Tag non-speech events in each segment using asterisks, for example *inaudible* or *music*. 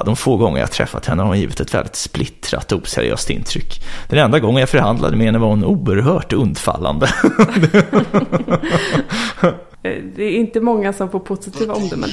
Ja, de få gånger jag träffat henne har hon givit ett väldigt splittrat och oseriöst intryck. Den enda gången jag förhandlade med henne var hon oerhört undfallande. *laughs* Det är inte många som får positiva omdömen.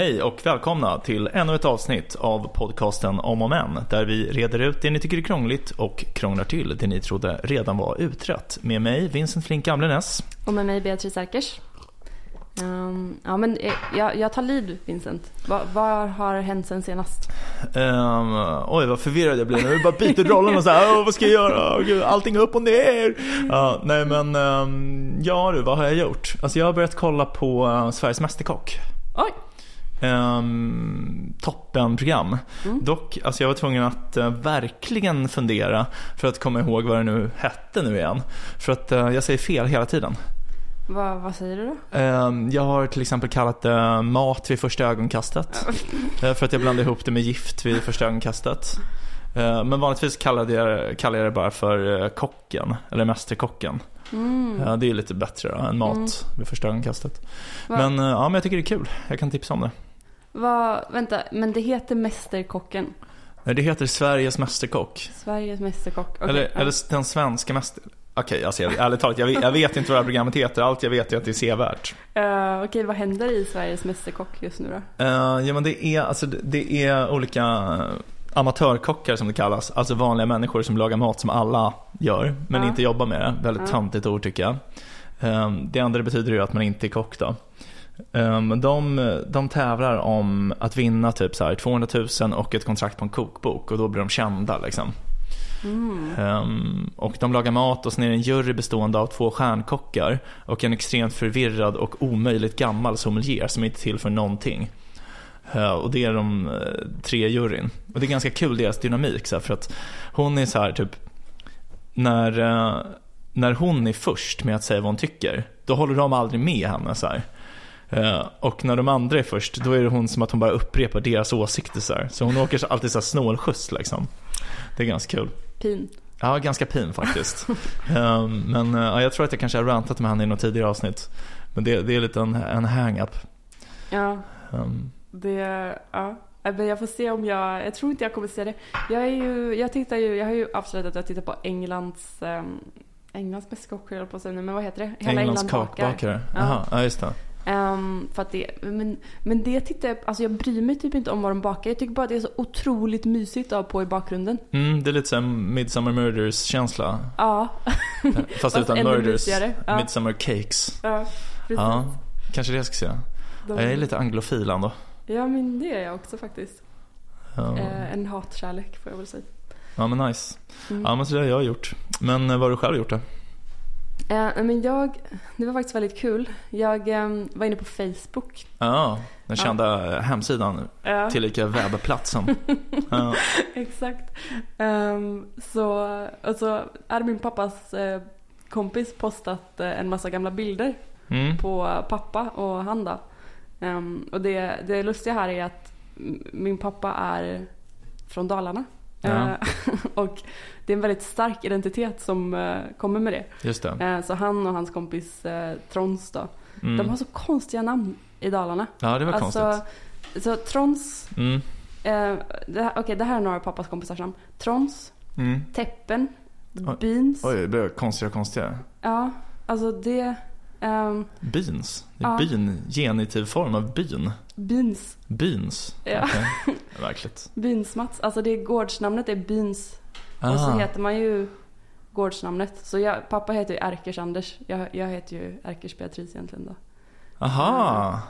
Hej och välkomna till ännu ett avsnitt av podcasten Om och Men där vi reder ut det ni tycker är krångligt och krånglar till det ni trodde redan var utrett. Med mig Vincent Flink Gamlenäs. Och med mig Beatrice Erkers. Ehm, ja men eh, jag, jag tar lead Vincent. Va, vad har hänt sen senast? Ehm, oj vad förvirrad jag blir nu. Jag bara byter rollen och så här, "Åh, vad ska jag göra? Åh, Gud, allting upp och ner. Ja, nej men, ehm, ja du, vad har jag gjort? Alltså jag har börjat kolla på eh, Sveriges Mästerkock. Oj! Um, toppenprogram. Dock, alltså jag var tvungen att eh, verkligen fundera för att komma ihåg vad det nu hette nu igen. För att eh, jag säger fel hela tiden. Va, vad säger du då? Ehm, jag har till exempel kallat det mat vid första ögonkastet. *laughs* Eh, för att jag blandade ihop det med gift vid första ögonkastet. Eh, men vanligtvis kallade jag, kallar jag det bara för kocken, eller mästerkocken. Eh, det är lite bättre då, än mat vid första ögonkastet. Men, ja, men jag tycker det är kul. Jag kan tipsa om det. Va, vänta, men det heter Mästerkocken. Nej, Det heter Sveriges Mästerkock. Sveriges Mästerkock. Okej, eller, ja. eller den svenska mäster... Okej, alltså jag, ärligt talat, jag vet, jag vet inte vad det här programmet heter. Allt jag vet är att det är sevärt. Eh, Okej, vad händer i Sveriges Mästerkock just nu då? Uh, ja men det är, alltså, det- är olika amatörkockar som det kallas. Alltså vanliga människor som lagar mat som alla gör, men Ja. inte jobbar med det. Väldigt Ja. töntigt ord tycker jag. Um, det andra betyder ju att man inte är kock då. Um, de, de tävlar om att vinna typ så här 200 000 och ett kontrakt på en kokbok och då blir de kända liksom. Um, och de lagar mat och sen är det en jury bestående av två stjärnkockar och en extremt förvirrad och omöjligt gammal sommelier som inte tillför någonting. Uh, och det är de uh, tre juryn. Och det är ganska kul deras dynamik så här, för att hon är så här typ när, uh, när hon är först med att säga vad hon tycker, då håller de aldrig med henne så här. Uh, och när de andra är först, då är det hon som att hon bara upprepar deras åsikter så här. Så hon åker alltid så här snålskjuts liksom. Det är ganska kul. Pin. Ja, ganska pin faktiskt. *laughs* Ehm, men eh, ja, jag tror att jag kanske har rantat med henne i något tidigare avsnitt. Men det, det är lite en, en hang-up. Ja, Ehm, det, ja. Men jag får se om jag, jag tror inte jag kommer se det. Jag är ju, jag tittar ju, jag har ju avslöjat att jag tittar på Englands, um, Englands Mästerkock höll på säga nu, men vad heter det? Englands England bakar. kakbakare. Ja. Jaha, ja just det. Ehm, för att det, men, men det tittar jag, alltså jag bryr mig typ inte om vad de bakar. Jag tycker bara att det är så otroligt mysigt att ha på i bakgrunden. Mm, det är lite som Midsummer Murders-känsla. Ja, Eh, *laughs* Fast Fast utan murders. ja. Midsummer cakes. ja precis. Ja, kanske det jag ska se. De- Jag är lite anglofil ändå. Ja, men det är jag också faktiskt. Ja, Eh, en hatkärlek får jag väl säga. ja men nice. Mm. Ja men så det har jag gjort. Men eh, vad har du själv gjort då? Eh, men jag, det var faktiskt väldigt kul. Jag ehm, var inne på Facebook. Ja, den Ja. kända eh, hemsidan. Ja. Tillika webbplatsen. *laughs* Ja. Exakt. Ehm, så, och så hade min pappas eh, kompis postat eh, en massa gamla bilder Mm. på pappa och han då. Ehm, och det, det lustiga här är att min pappa är från Dalarna. Ja. Eh, *laughs* och det är en väldigt stark identitet som eh, kommer med det. Just det. Eh, så han och hans kompis Trons då. Mm. De har så konstiga namn i Dalarna. Ja, det var alltså, konstigt. Så Trons, Mm. eh, det här, okej det här är några av pappas kompisars namn. Trons, Mm. Teppen, Oj. Beans. Oj, det blev konstigare och konstigare. Ja, alltså det, ehm, Beans. Det är Ja. bin, genitiv form av bin. Beans. Beans. Ja. *laughs* Verkligt. Beans-Mats, alltså det gårdsnamnet är Beans. Ah. Och så heter man ju gårdsnamnet. Så jag, pappa heter ju Erkers Anders. Jag, jag heter ju Erkers Beatrice egentligen då. Aha.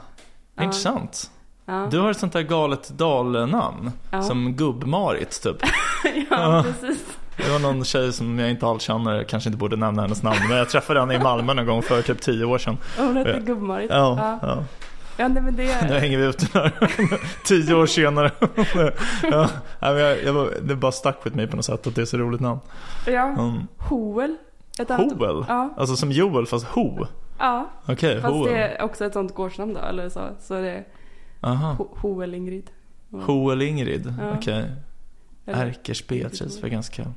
Ja. Intressant. Ja, Du har ett sånt där galet dalnamn. Ja. Som Gubb-Marit typ. *laughs* ja precis. Det var någon tjej som jag inte alls känner, kanske inte borde nämna hennes namn. Men jag träffade henne i Malmö någon gång för typ tio år sedan. Hon Ja. Gubb-Marit. Ja, ja. Ja. nej, men Nu det... hänger vi ut den här. *laughs* tio år senare. *laughs* ja, jag, jag, var- det bara stack with mig på något sätt att det är så roligt namn. Ja, Mm. Hoel. Ett annat- Hoel? Ja, Alltså som Joel fast Ho? ja. Okej, Fast Hoel. det är också ett sånt gårdsnamn då, eller så. Så det är Aha. Ho- Hoel Ingrid. Ho eller Ingrid? Ja. Okej. Eller- Erkers Beatrice var ganska... *laughs*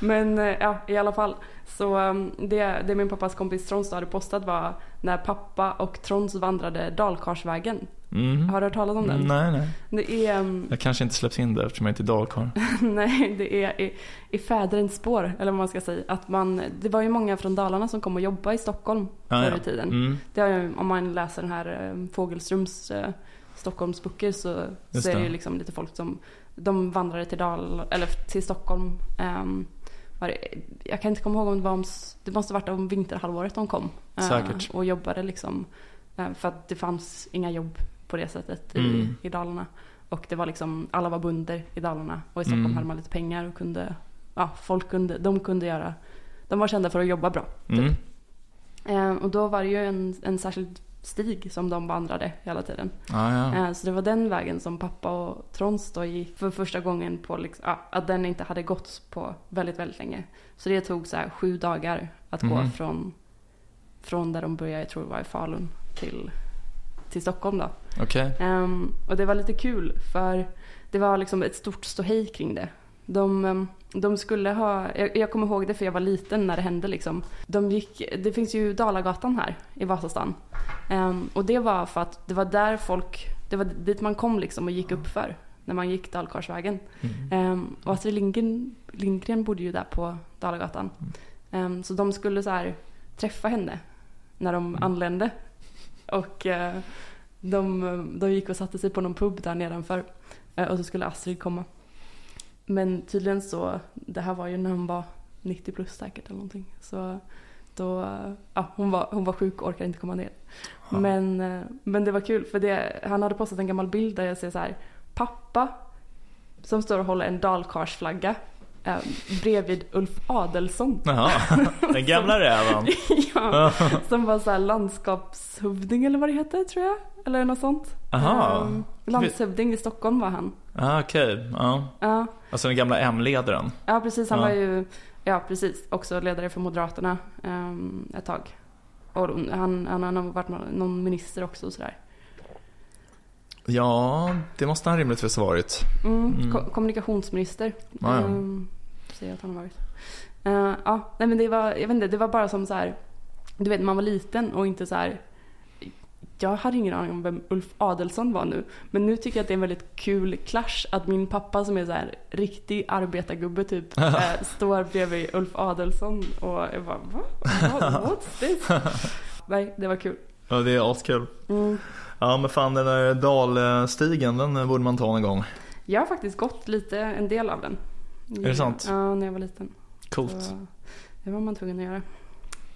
Men eh, ja, i alla fall. Så um, det, det min pappas kompis Trons hade postat var när pappa och Trons vandrade Dalkarsvägen. Mm. Har du hört talas om den? Nej, nej. Det är, um, Jag kanske inte släpps in där eftersom jag inte är dalkarl. *laughs* nej, det är i, i fäderns spår, eller vad man ska säga. Att man, det var ju många från Dalarna som kom och jobbade i Stockholm Ah, förr i tiden. Mm. Det ju, om man läser den här um, Fågelströms uh, Stockholmsböcker så, Just så är det. ju liksom lite folk som de vandrade till, Dal, eller till Stockholm. Um, var det, jag kan inte komma ihåg om det var om, det måste varit om vinterhalvåret de kom. eh, Säkert. och jobbade liksom. eh, för att det fanns inga jobb på det sättet i, Mm. i Dalarna. Och det var liksom, alla var bunder i Dalarna. Och i Stockholm Mm. hade man lite pengar och kunde, ja folk kunde, de kunde göra, de var kända för att jobba bra. Typ. Mm. Eh, och då var det ju en, en särskild stig som de vandrade hela tiden. Ah, ja. Eh, så det var den vägen som pappa och Trons då gick för första gången på liksom, att den inte hade gått på väldigt, väldigt länge. Så det tog så här sju dagar att gå Mhm. från, från där de började, jag tror det var i Falun, till, till Stockholm då. Okej. Ehm, och det var lite kul för det var liksom ett stort ståhej kring det. De, ehm, de skulle ha, jag, jag kommer ihåg det för jag var liten när det hände liksom. De gick, det finns ju Dalagatan här i Vasastan. Ehm, och det var för att det var där folk, det var dit man kom liksom och gick upp för när man gick Dalkarsvägen. Mm. Ehm, och Astrid Lindgren, Lindgren bodde ju där på Dalagatan. Ehm, så de skulle så här träffa henne när de Mm. anlände. Och eh, de, de gick och satte sig på någon pub där nedanför. Eh, och så skulle Astrid komma. Men tydligen så, det här var ju när hon var 90 plus säkert eller någonting. Så då, ja hon var, hon var sjuk och orkade inte komma ner. Ja. Men, eh, men det var kul för det, han hade postat en gammal bild där jag ser så här pappa som står och håller en dalkarsflagga eh, bredvid Ulf Adelsson. Jaha, *laughs* den gamla räven. *laughs* ja, som var så här landskapshövding eller vad det heter tror jag. Eller något sånt. Aha. Ehm, landshövding i Stockholm var han. Ah, Okej, ja. Ja, Alltså den gamla M-ledaren. ja precis. Han Ja. var ju ja, precis, också ledare för Moderaterna ehm, ett tag. Och han, han har nog varit någon- någon minister också och sådär. Ja, det måste han rimligtvis ha varit. Mm, Mm. ko- kommunikationsminister. Ja. Um, säger jag att han har varit. Eh, ja, nej men det var, jag vet inte, det var bara som så här. Du vet, man var liten och inte så här. Jag hade ingen aning om vem Ulf Adelsson var nu. Men nu tycker jag att det är en väldigt kul clash att min pappa som är så här riktig arbetargubbe typ *laughs* eh, står bredvid Ulf Adelsson och jag bara va? What, what's this? *laughs* Nej, det var kul. Ja, det är askul. Mm. Ja, men fan den där dalstigen, den borde man ta någon gång. Jag har faktiskt gått lite, en del av den. Är det sant? Ja, när jag var liten. Coolt. Så det var man tvungen att göra.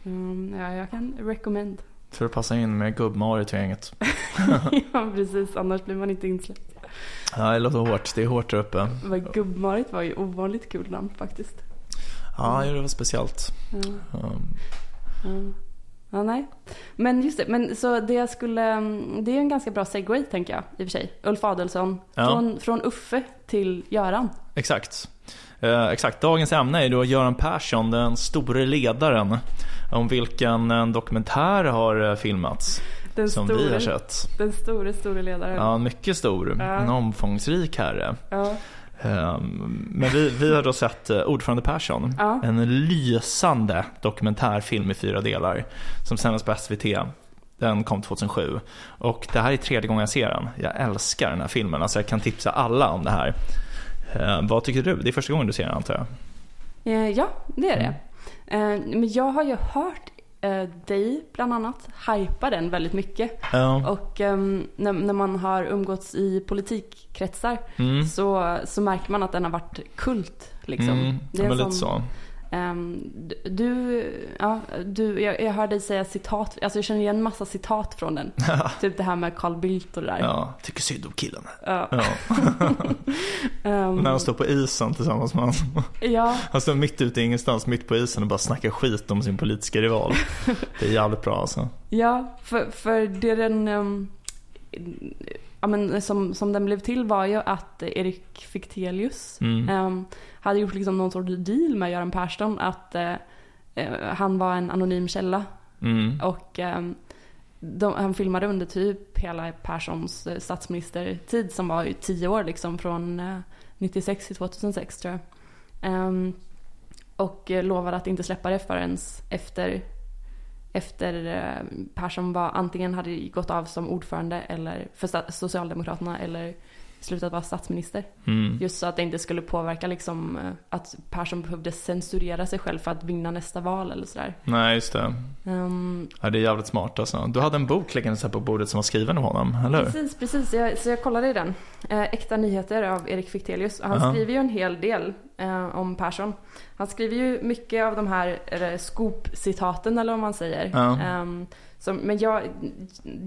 Um, ja, jag kan recommend. För att passa in med gubb-Marit i gänget. *laughs* ja, precis. Annars blir man inte insläppt. Ja, det låter hårt. Det är hårt där uppe. Gubb-Marit var ju ovanligt kul namn faktiskt. Ja, det var speciellt. Ja, Um, ja. Ja, nej. Men just det, men så det jag skulle, det är en ganska bra segway tänker jag i och för sig. Ulf Adelsson. Ja. Från, från Uffe till Göran. Exakt. Eh, exakt. Dagens ämne är då Göran Persson, den store ledaren. Om vilken en dokumentär har eh, filmats. Den som vi store, har sett. den store, store ledaren. Ja, mycket stor. Ja. En omfångsrik herre. Ja. Ehm, Men vi, vi har då sett eh, Ordförande Persson. Ja. En lysande dokumentärfilm i fyra delar. Som sändes på SVT. Den kom 2007. Och det här är tredje gången jag ser den. Jag älskar den här filmen. Alltså jag kan tipsa alla om det här. Eh, vad tycker du? Det är första gången du ser den antar jag? Eh, Ja, det är det. Mm. Eh, Men jag har ju hört eh, dig bland annat hypa den väldigt mycket. Ja. Och ehm, när, när man har umgåtts i politikkretsar Mm. så, så märker man att den har varit kult. Liksom. Mm, Det är en lite sån- så. Ehm, du, ja, du, jag, jag hör dig säga citat, alltså jag känner igen massa citat från den. *laughs* typ det här med Carl Bildt och det där. Ja, tycker synd om killen. Ja. Ja. Ehm, *laughs* *laughs* När han står på isen tillsammans med honom. ja, Han står mitt ute i ingenstans, mitt på isen och bara snackar skit om sin politiska rival. Det är jävligt bra alltså. Ja, för, för det den... ehm, ja, men som, som den blev till var ju att Erik Fichtelius Mm. ehm, hade gjort liksom någon sorts deal med Göran Persson att eh, eh, han var en anonym källa Mm. och ehm, de, han filmade under typ hela Perssons eh, statsministertid som var ju tio år liksom från eh, 96 till 2006 tror jag. Ehm, och eh, lovade att inte släppa det förrän efter, efter eh, Persson var antingen hade gått av som ordförande eller för Socialdemokraterna eller slutat vara statsminister. Mm. Just så att det inte skulle påverka liksom eh, att Persson behövde censurera sig själv för att vinna nästa val eller sådär. Nej, just det. Ehm, Ja, det är jävligt smart alltså. Du hade en bok liggande så här på bordet som var skriven av honom, eller hur? Precis, precis. Jag, så jag kollade i den. Eh, Äkta nyheter av Erik Fichtelius. Han Aha. skriver ju en hel del eh, om Persson. Han skriver ju mycket av de här scoop-citaten eller vad man säger. Ja. Ehm, som, men jag,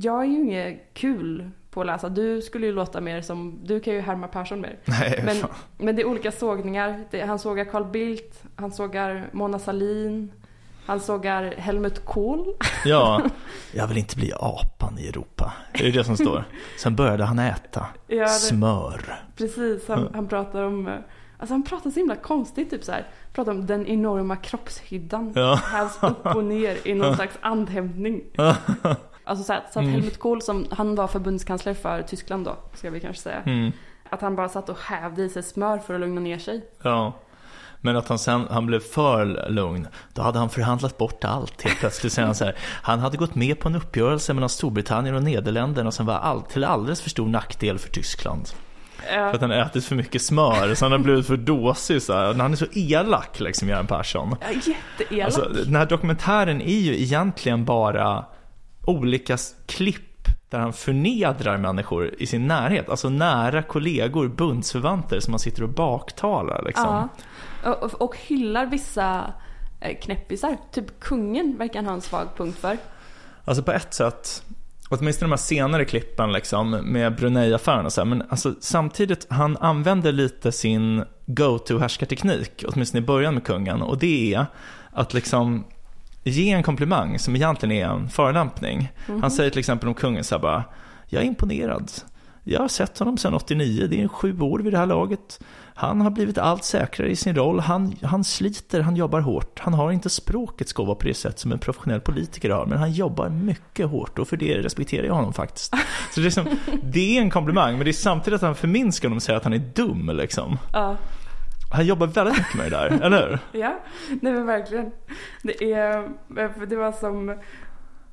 jag är ju inget kul på att läsa. Du skulle ju låta mer som, du kan ju härma Persson mer. *laughs* Nej, Men, fan. men det är olika sågningar. Det, han sågar Carl Bildt, han sågar Mona Sahlin, han sågar Helmut Kohl. *laughs* Ja, jag vill inte bli apan i Europa. Det är det som står. Sen började han äta Ja, det- smör. Precis, han, Ja. han pratar om, eh, alltså han pratar så himla konstigt typ så här. Pratar om den enorma kroppshyddan. Ja. Hävs upp och ner i någon *laughs* slags andhämtning. Alltså så, här, så att Mm. Helmut Kohl som, han var förbundskansler för Tyskland då, ska vi kanske säga. Mm. Att han bara satt och hävde i sig smör för att lugna ner sig. Ja. Men att han sen, han blev för lugn, då hade han förhandlat bort allt helt plötsligt. Säger han så här, han hade gått med på en uppgörelse mellan Storbritannien och Nederländerna som var all, till alldeles för stor nackdel för Tyskland. För att han ätit för mycket smör, så han har blivit för dåsig så här. Han är så elak liksom, Göran Persson. Ja, jätteelak. Alltså, den här dokumentären är ju egentligen bara olika klipp där han förnedrar människor i sin närhet. Alltså nära kollegor, bundsförvanter som han sitter och baktalar liksom. ja. och, och, och hyllar vissa eh, knäppisar. Typ kungen verkar han ha en svag punkt för. Alltså på ett sätt, åtminstone de här senare klippen liksom med Brunei-affären och så här, men alltså samtidigt, han använder lite sin go-to härskarteknik, åtminstone i början med kungen, och det är att liksom ge en komplimang som egentligen är en förolämpning. Han säger till exempel om kungen så här bara, jag är imponerad. Jag har sett honom sedan 89, det är sju år vid det här laget. Han har blivit allt säkrare i sin roll, han, han sliter, han jobbar hårt. Han har inte språkets gåva på det sätt som en professionell politiker har, men han jobbar mycket hårt och för det respekterar jag honom faktiskt. *laughs* Så det är, liksom, det är en komplimang, men det är samtidigt att han förminskar honom och säger att han är dum liksom. Ja. Han jobbar väldigt mycket med det där, eller hur? *laughs* Ja, nej men verkligen. Det är, för det var som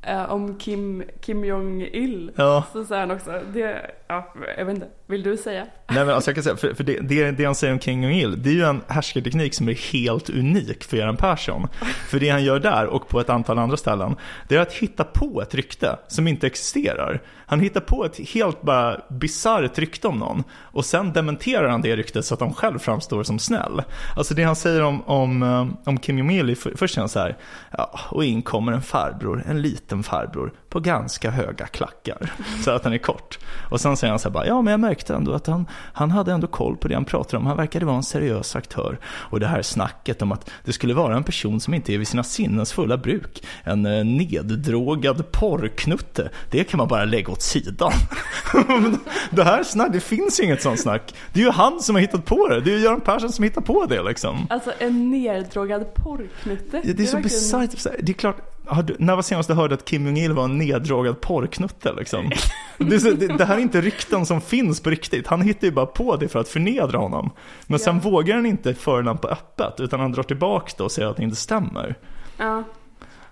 eh, om Kim, Kim Jong-Il. Ja. Så säger han också, det, ja, jag vet inte, vill du säga? Nej men alltså jag kan säga, för, för det, det, det han säger om King Jong-Il, det är ju en härskarteknik som är helt unik för Göran Persson. För det han gör där och på ett antal andra ställen, det är att hitta på ett rykte som inte existerar. Han hittar på ett helt bara bisarrt rykte om någon och sen dementerar han det ryktet så att han själv framstår som snäll. Alltså det han säger om, om, eh, om Kim Jong-Il, först säger han så här, ja, och in kommer en farbror, en liten farbror, på ganska höga klackar. Så att han är kort. Och sen säger han så här bara, ja men jag märkte ändå att han, han hade ändå koll på det han pratade om. Han verkade vara en seriös aktör. Och det här snacket om att det skulle vara en person som inte är vid sina sinnens fulla bruk. En eh, neddrogad porrknutte. Det kan man bara lägga åt sidan. *laughs* det här snack, det finns ju inget sånt snack. Det är ju han som har hittat på det. Det är ju Göran Persson som hittar på det liksom. Alltså en neddrogad porrknutte. Ja, det är så verkligen- bisarrt. Det är klart, du, när var senast du hörde att Kim Jong-Il var en neddrogad porrknutte liksom? *laughs* Det, så, det, det här är inte rykten som finns på riktigt. Han hittar ju bara på det för att förnedra honom. Men sen Ja. vågar han inte förolämpa öppet, utan han drar tillbaka det och säger att det inte stämmer. Ja.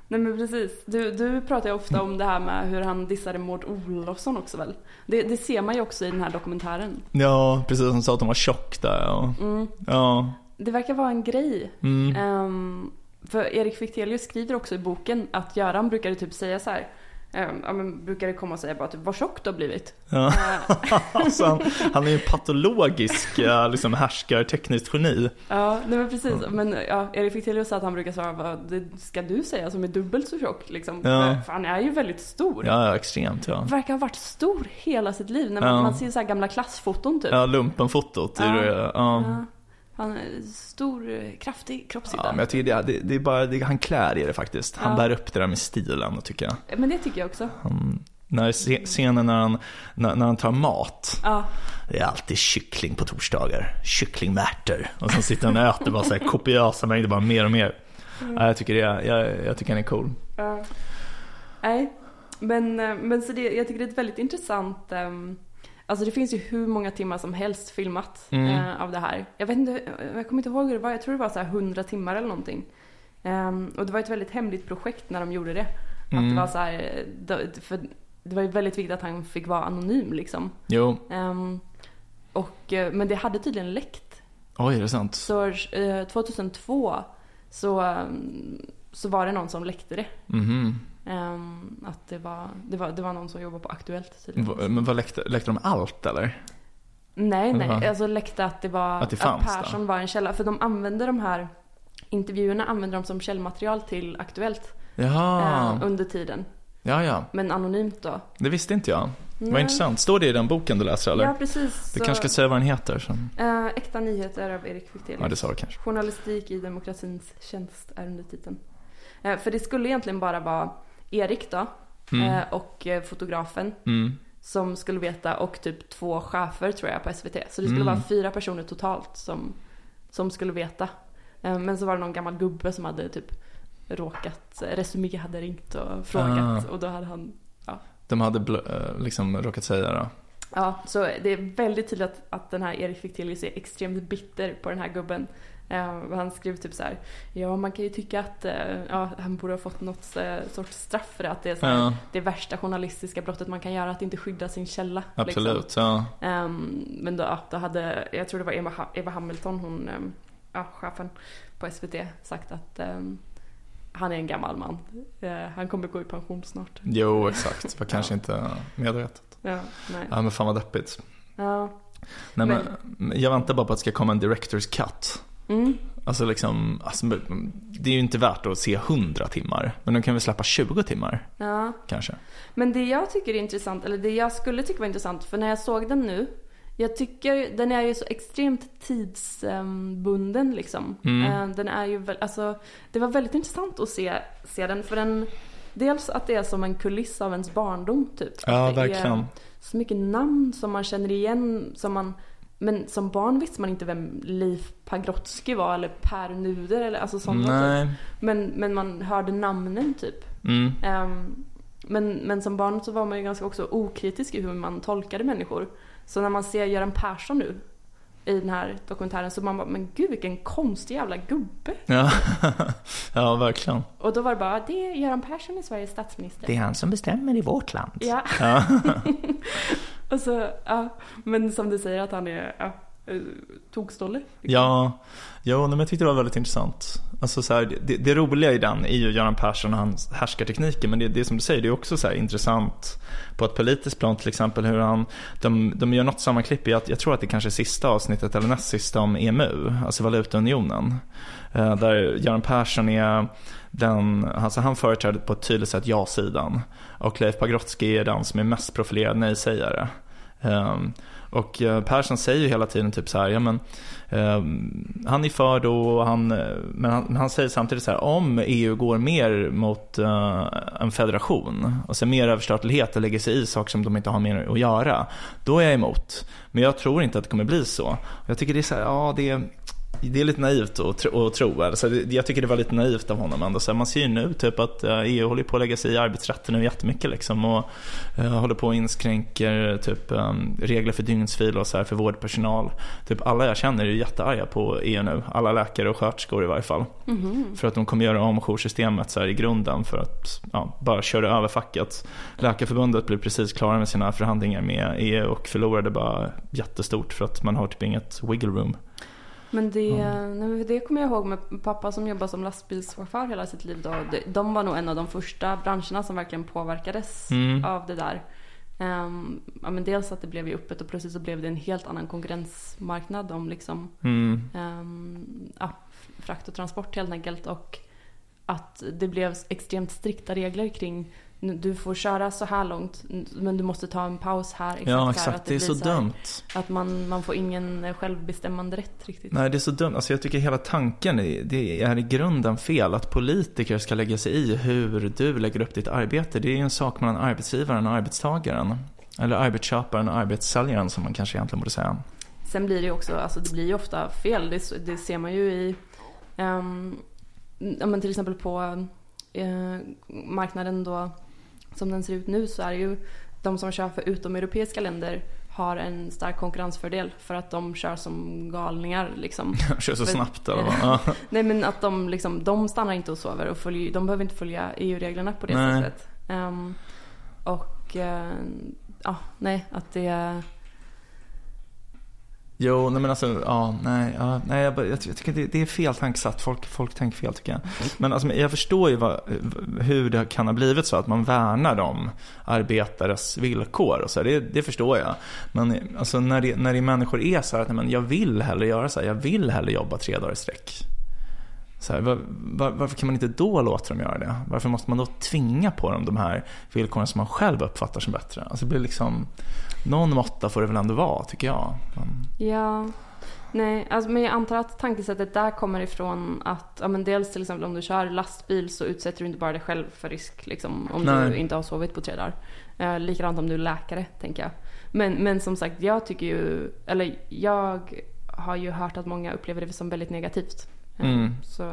Nej men precis. Du, du pratar ju ofta om det här med hur han dissade Maud Olofsson också väl? Det, det ser man ju också i den här dokumentären. Ja, precis. Han sa att de var tjock där. Ja. Mm. ja. Det verkar vara en grej. Mm. Ehm, för Erik Fichtelius skriver också i boken att Göran brukade typ säga så här. ehm, ja, men brukade komma och säga bara typ vad tjock du har blivit. Ja. *laughs* Alltså, han, han är ju patologisk eh, liksom, härskartekniskt geni. ja, nej men precis. Men ja, Erik Fichtelius sa att han brukar svara vad det ska du säga som är dubbelt så tjock liksom. Ja. För, han är ju väldigt stor. Ja, ja, extremt ja. Verkar ha varit stor hela sitt liv. När man, man ser så gamla klassfoton typ. Ja, lumpenfotot. Ja. det, Ja. Han är stor, kraftig kroppshydda. Ja, men jag tycker det, det, det är bara, det, han klär i det faktiskt. Han Ja. bär upp det där med stilen, tycker jag. Men det tycker jag också. Han, när scenen när han, när, när han tar mat, Ja, det är alltid kyckling på torsdagar. Kyckling med ärtor. Och så sitter han och äter bara så här kopiösa mängder, bara mer och mer. Ja, jag tycker det, är- jag, jag tycker han är cool. ja. Nej. Men, eh, men så det, jag tycker det är ett väldigt intressant ehm, Alltså det finns ju hur många timmar som helst filmat Mm. eh, av det här. Jag vet inte, jag kommer inte ihåg hur det var. Jag tror det var så här 100 timmar eller någonting. Ehm, och det var ett väldigt hemligt projekt när de gjorde det. Att Mm. det var så här, det- för det var ju väldigt viktigt att han fick vara anonym liksom. Jo, Ehm, och, eh, men det hade tydligen läckt. oj är det sant? Så eh, 2002 så, ehm, så var det någon som läckte det. Mhm. Ehm, att det var, det, var, det var någon som jobbade på Aktuellt tydligen. Men vad läckte, läckte de allt eller? Nej, Eller vad? nej. Alltså läckte att det var Att det fanns Persson var en källa. För de använde de här intervjuerna använde de som källmaterial till Aktuellt Jaha, eh, under tiden. ja ja. Men anonymt då. Det visste inte jag. Vad Nej. intressant. Står det i den boken du läser eller? Ja, precis. Du Så, kanske ska säga vad den heter. Så. eh, Äkta nyheter av Erik Fichtelius. Ja, det sa du kanske. Journalistik i demokratins tjänst är undertiteln. Eh, för det skulle egentligen bara vara Erik då Mm. eh, och fotografen Mm. som skulle veta och typ två chefer tror jag på SVT. Så det skulle Mm. vara fyra personer totalt som, som skulle veta. Men så var det någon gammal gubbe som hade typ råkat, Resumé hade ringt och frågat Ah. och då hade han, De hade eh, liksom råkat säga det. ja så det är väldigt tydligt att, att den här Erik Fichtelius är extremt bitter på den här gubben. Eh, han skrev typ så här, ja man kan ju tycka att eh, ja, han borde ha fått något eh, sorts straff för det. Att det är så här, Ja, det värsta journalistiska brottet man kan göra, att inte skydda sin källa. liksom. absolut. Ja. Ehm, men då, då hade, jag tror det var Eva, Eva Hamilton, hon, ehm, ja, chefen på SVT, sagt att ehm, han är en gammal man. Eh, han kommer gå i pension snart. Jo, exakt. Det var kanske inte medvetet. Ja, nej. Ja, men fan vad deppigt. Ja. Nej, men, jag väntar bara på att det ska komma en director's cut. Mm. Alltså liksom, alltså, det är ju inte värt att se 100 timmar. Men de kan väl släppa 20 timmar ja. kanske. Men det jag tycker är intressant, eller det jag skulle tycka var intressant, för när jag såg den nu, jag tycker den är ju så extremt tidsbunden liksom. Mm. Eh, Den är ju alltså, det var väldigt intressant att se, se den, för den, dels att det är som en kuliss av ens barndom typ. Ja, Att det är verkligen. så mycket namn som man känner igen, som man men som barn visste man inte vem Leif Pagrotsky var eller Per Nuder eller alltså sådana Nej. typ. Men, men man hörde namnen typ. Mm. Ehm, men, men som barn så var man ju ganska också okritisk i hur man tolkade människor. Så när man ser Göran Persson nu i den här dokumentären så man bara, men gud vilken konstig jävla gubbe. Ja. *laughs* ja, verkligen. Och då var det bara, det är Göran Persson är Sveriges statsminister. Det är han som bestämmer i vårt land. Ja. Ja. *laughs* Och så, ja. Men som du säger att han är, ja, eh, tokstolle. liksom. Ja, jo, men jag tyckte det var väldigt intressant. Alltså, så här, det, det roliga i den är ju Göran Persson och hans härskartekniker. Men det, det som du säger, det är också så här intressant på ett politiskt plan till exempel. Hur han, de, de gör något sammanklipp i, att, jag tror att det kanske är sista avsnittet eller näst sista om EMU, alltså valutaunionen. Eh, där Göran Persson är den, alltså han företräder på ett tydligt sätt ja-sidan. Och Leif Pagrotsky är den som är mest profilerad nej-sägare. Ehm, och eh, Persson säger ju hela tiden typ så här, ja men ehm, han är för då, han, men han, men han säger samtidigt så här, om EU går mer mot eh, en federation, och mer överstatlighet och lägger sig i saker som de inte har mer att göra, då är jag emot. Men jag tror inte att det kommer bli så. Jag tycker det är så här, ja det är det är lite naivt att tro. Att tro alltså, jag tycker det var lite naivt av honom ändå. Så man ser ju nu typ att EU håller på att lägga sig i arbetsrätten nu jättemycket liksom. Och eh, håller på och inskränker typ eh, regler för dygnsvila och så här för vårdpersonal. Typ alla jag känner är ju jättearga på EU nu. Alla läkare och sköterskor i varje fall. Mhm. För att de kommer göra om joursystemet så här i grunden för att ja, bara köra över facket. Läkarförbundet blev precis klara med sina förhandlingar med EU och förlorade bara jättestort för att man har typ inget wiggle room. Men det, Mm. det kommer jag ihåg med pappa som jobbar som lastbilschaufför hela sitt liv. Då. De- var nog en av de första branscherna som verkligen påverkades Mm. av det där. Ehm, ja, men dels att det blev ju öppet och plötsligt så blev det en helt annan konkurrensmarknad om liksom, Mm. ehm, ja, frakt och transport helt enkelt. Och att det blev extremt strikta regler kring du får köra så här långt men du måste ta en paus här. Ja, så här, exakt. att Det är blir så här- dumt. Att man, man får ingen självbestämmande rätt riktigt. Nej, det är så dumt. Alltså, jag tycker hela tanken är, det är i grunden fel. Att politiker ska lägga sig i hur du lägger upp ditt arbete. Det är ju en sak mellan arbetsgivaren och arbetstagaren. Eller arbetsköparen och arbetssäljaren som man kanske egentligen borde säga. Sen blir det ju också, alltså det blir ju ofta fel. Det, det ser man ju i, ehm, ja men till exempel på eh, marknaden då som den ser ut nu så är det ju de som kör för utomeuropeiska länder har en stark konkurrensfördel för att de kör som galningar liksom. *laughs* Kör så För- snabbt eller vad? *laughs* Nej men att de liksom, de stannar inte och sover och följer, de behöver inte följa EU-reglerna på det Nej. sättet. Ehm, och eh, ja, nej att det Jo, nej men alltså, ja, nej, ja, nej jag, jag, tycker det, det är fel tankesatt. Folk, folk tänker fel tycker jag. Men alltså, jag förstår ju vad, hur det kan ha blivit så att man värnar om arbetares villkor och så. Det, det förstår jag. Men alltså, när, det, när det människor är så här att nej, men jag vill hellre göra så här. Jag vill hellre jobba tre dagar i sträck. Så här, var, var, varför kan man inte då låta dem göra det? Varför måste man då tvinga på dem de här villkoren som man själv uppfattar som bättre? Alltså det blir liksom, någon måtta får det väl ändå vara, tycker jag. Men, Ja, nej, alltså, men jag antar att tankesättet där kommer ifrån att, ja men dels till exempel om du kör lastbil så utsätter du inte bara dig själv för risk liksom, om Nej. du inte har sovit på tre dagar. Eh, likadant om du är läkare, tänker jag. Men, men som sagt, jag tycker ju, eller jag har ju hört att många upplever det som väldigt negativt. Eh, Mm. Så,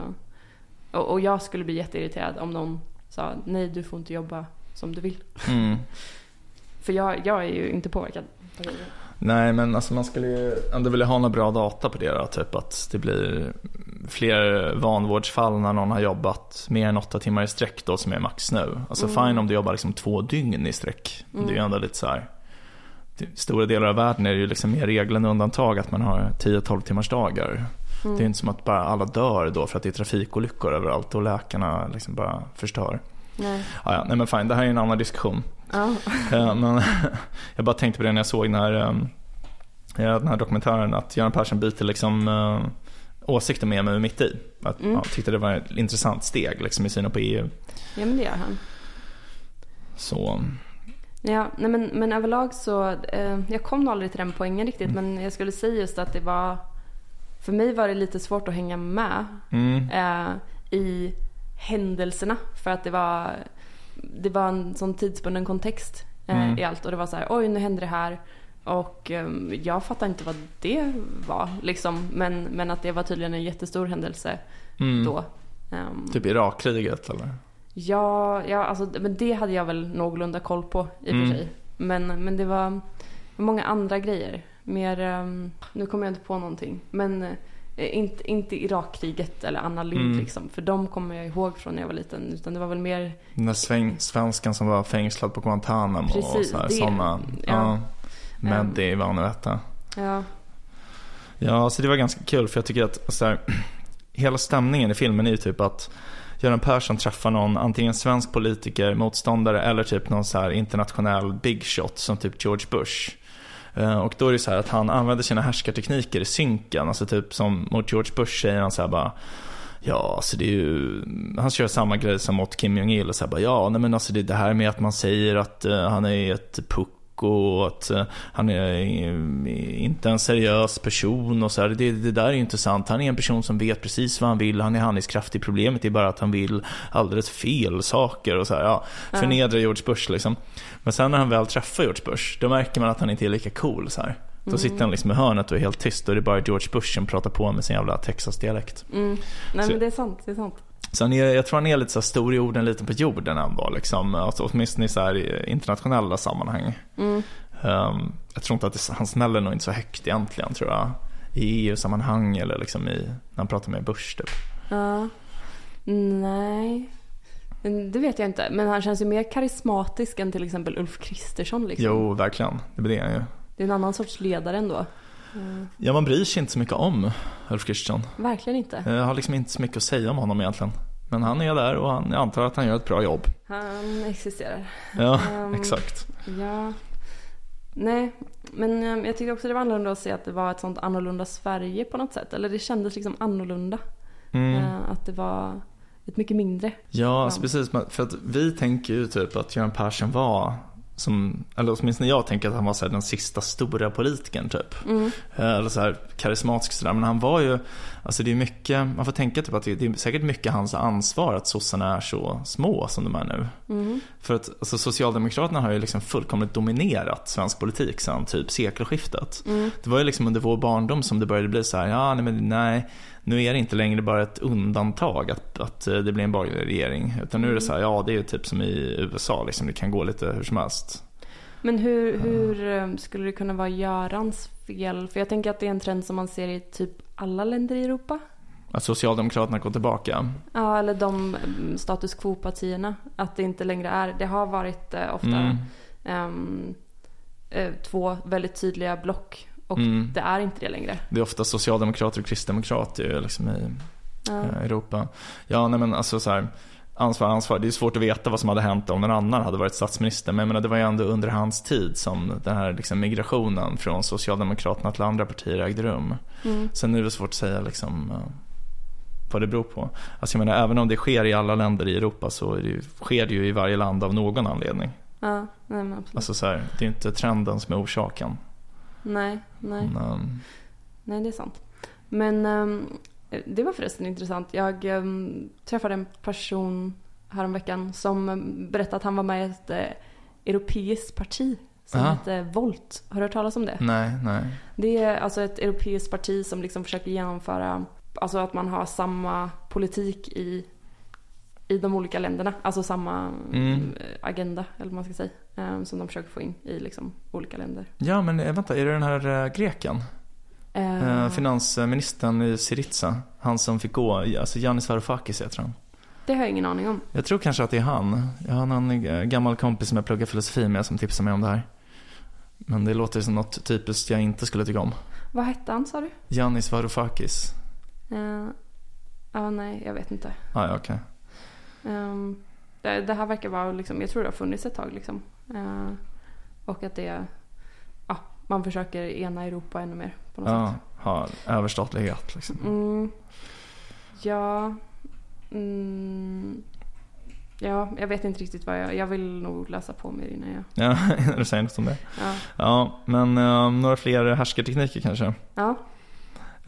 och, och jag skulle bli jätteirriterad om någon sa nej du får inte jobba som du vill. mm. För jag, jag är ju inte påverkad. Nej, men alltså man skulle ju ändå vilja ha några bra data på det då. Typ att det blir fler vanvårdsfall när någon har jobbat mer än åtta timmar i sträck då som är max nu. Alltså Mm. fine om du jobbar liksom två dygn i sträck. Det är ju Mm. ändå lite så här. I stora delar av världen är det ju liksom mer regel än undantag att man har 10-12 timmars dagar. Mm. Det är inte som att bara alla dör då för att det är trafikolyckor överallt och läkarna liksom bara förstör. Nej. Ja, ja, nej men fine, det här är en annan diskussion. Eh, Men *laughs* jag bara tänkte på det när jag såg den här, eh, ja, den här dokumentären att Göran Persson byter liksom eh, åsikter med mig mitt i. Att, Mm. ja, tyckte det var ett intressant steg liksom, i synen på EU. ja men det gör han. Så, Ja, nej men, men överlag så, eh, jag kom nog aldrig till den poängen riktigt Mm. men jag skulle säga just att det var, för mig var det lite svårt att hänga med mm, eh, i händelserna för att det var, det var en sån tidsbunden kontext eh, Mm. i allt och det var så här, oj nu händer det här och eh, jag fattar inte vad det var liksom men, men att det var tydligen en jättestor händelse mm. då. Ehm, Typ Irakkriget eller? Ja, ja alltså, men det hade jag väl någorlunda koll på i och Mm. för sig. Men, men det var många andra grejer. Mer, ehm, nu kommer jag inte på någonting. Men eh, inte, inte Irakkriget eller Anna Lindh Mm. liksom. För de kommer jag ihåg från när jag var liten. Utan det var väl mer, Den där sväng, svenskan som var fängslad på Guantanamo och Precis, så här, det. sådana. Ja. Ja. Mehdi Vanvetta. ja. Ja, så det var ganska kul för jag tycker att så här, *clears throat* hela stämningen i filmen är ju typ att Göran Persson träffar någon, antingen svensk politiker, motståndare eller typ någon så här internationell big shot som typ George Bush. Eh, och då är det så här att han använder sina härskartekniker i synken, alltså typ som mot George Bush säger han så här bara Ja, alltså det är ju, han kör samma grej som mot Kim Jong-Il och så här bara, ja, nej men alltså det, det här med att man säger att uh, han är ett puck och att eh, han är inte en seriös person och så här, det, det där är ju inte sant. Han är en person som vet precis vad han vill, han är handlingskraftig. Problemet är bara att han vill alldeles fel saker och så här, ja, Ja. förnedra George Bush liksom. Men sen när han väl träffar George Bush, då märker man att han inte är lika cool så här. Då Mm. sitter han liksom i hörnet och är helt tyst och det är bara George Bush som pratar på med sin jävla Texas-dialekt. Mm. Nej Så- men det är sant, det är sant. Så han är, jag tror han är lite så stor i orden, liten på jorden ändå, liksom. alltså, åtminstone i så internationella sammanhang. Mm. Ehm, jag tror inte att det, han smäller nog inte så högt egentligen, tror jag. I EU-sammanhang eller liksom i, när han pratar med Bush typ. Ja. Nej. Det vet jag inte. Men han känns ju mer karismatisk än till exempel Ulf Kristersson liksom. Jo, verkligen. Det blir han ju. Det är en annan sorts ledare ändå. Mm. Ja, man bryr sig inte så mycket om Ulf Kristersson. Verkligen inte. Jag har liksom inte så mycket att säga om honom egentligen. Men han är där och han, jag antar att han gör ett bra jobb. Han existerar. Ja, Ehm, exakt. Ja. Nej, men eh, jag tyckte också det var annorlunda att se att det var ett sånt annorlunda Sverige på något sätt. Eller det kändes liksom annorlunda. Mm. Eh, Att det var ett mycket mindre. Ja, alltså precis. För att vi tänker ju typ att Göran Persson var som, eller åtminstone jag tänker att han var så den sista stora politikern typ. Mm. Eh, Eller så här karismatisk sådär. Men han var ju, alltså det är mycket, man får tänka typ att det det är säkert mycket hans ansvar att sossarna är så små som de är nu. Mm. För att alltså, Socialdemokraterna har ju liksom fullkomligt dominerat svensk politik sedan typ sekelskiftet. Mm. Det var ju liksom under vår barndom som det började bli så här, ja nej men nej, nu är det inte längre bara ett undantag att, att eh, det blir en borgerlig regering. Utan nu är det så här, ja det är ju typ som i USA liksom, det kan gå lite hur som helst. Men hur, hur eh, skulle det kunna vara Görans fel? För jag tänker att det är en trend som man ser i typ alla länder i Europa. Att Socialdemokraterna går tillbaka. Ja, eller de mm, status quo-partierna. Att det inte längre är, det har varit eh, ofta Mm. eh, två väldigt tydliga block. Och Mm. det är inte det längre. Det är ofta socialdemokrater och kristdemokrater liksom i Ja. eh, Europa. Ja, nej men alltså så här, ansvar, ansvar. Det är svårt att veta vad som hade hänt om någon annan hade varit statsminister. Men jag menar, det var ju ändå under hans tid som den här liksom, migrationen från Socialdemokraterna till andra partier ägde rum. Mm. Sen är det svårt att säga liksom, eh, vad det beror på. Alltså jag menar, även om det sker i alla länder i Europa så det sker det ju i varje land av någon anledning. Ja, nej absolut. Alltså så här, det är inte trenden som är orsaken. Nej, nej. Men, Nej, det är sant. Men ehm, det var förresten intressant. Jag ehm, träffade en person häromveckan som um, berättade att han var med i ett eh, europeiskt parti som Aha. hette Volt. Har du hört talas om det? nej, nej. Det är alltså ett europeiskt parti som liksom försöker genomföra, alltså att man har samma politik i, i de olika länderna. Alltså samma Mm. eh, agenda, eller vad man ska säga, eh, som de försöker få in i liksom olika länder. Ja, men eh, vänta, är det den här greken? Eh, finansministern i Syriza. Han som fick gå, alltså Giannis Varoufakis heter han. det har jag ingen aning om. Jag tror kanske att det är han. Jag har eh, gammal kompis som jag pluggar filosofi med som tipsar mig om det här. Men det låter som något typiskt jag inte skulle tycka om. Vad hette han sa du? Giannis Varoufakis. Ja, nej, jag vet inte. Ah, ja, okej. Ehm, det, det här verkar vara, liksom, jag tror det har funnits ett tag liksom. Eh, och att det, ja, man försöker ena Europa ännu mer på något Ja, sätt. ha överstatlighet liksom. Mm, ja, mm, ja, jag vet inte riktigt vad jag, jag vill nog läsa på mer innan jag, Ja, när *laughs* du säger något om det. ja. Ja, men eh, några fler härskartekniker kanske. Ja,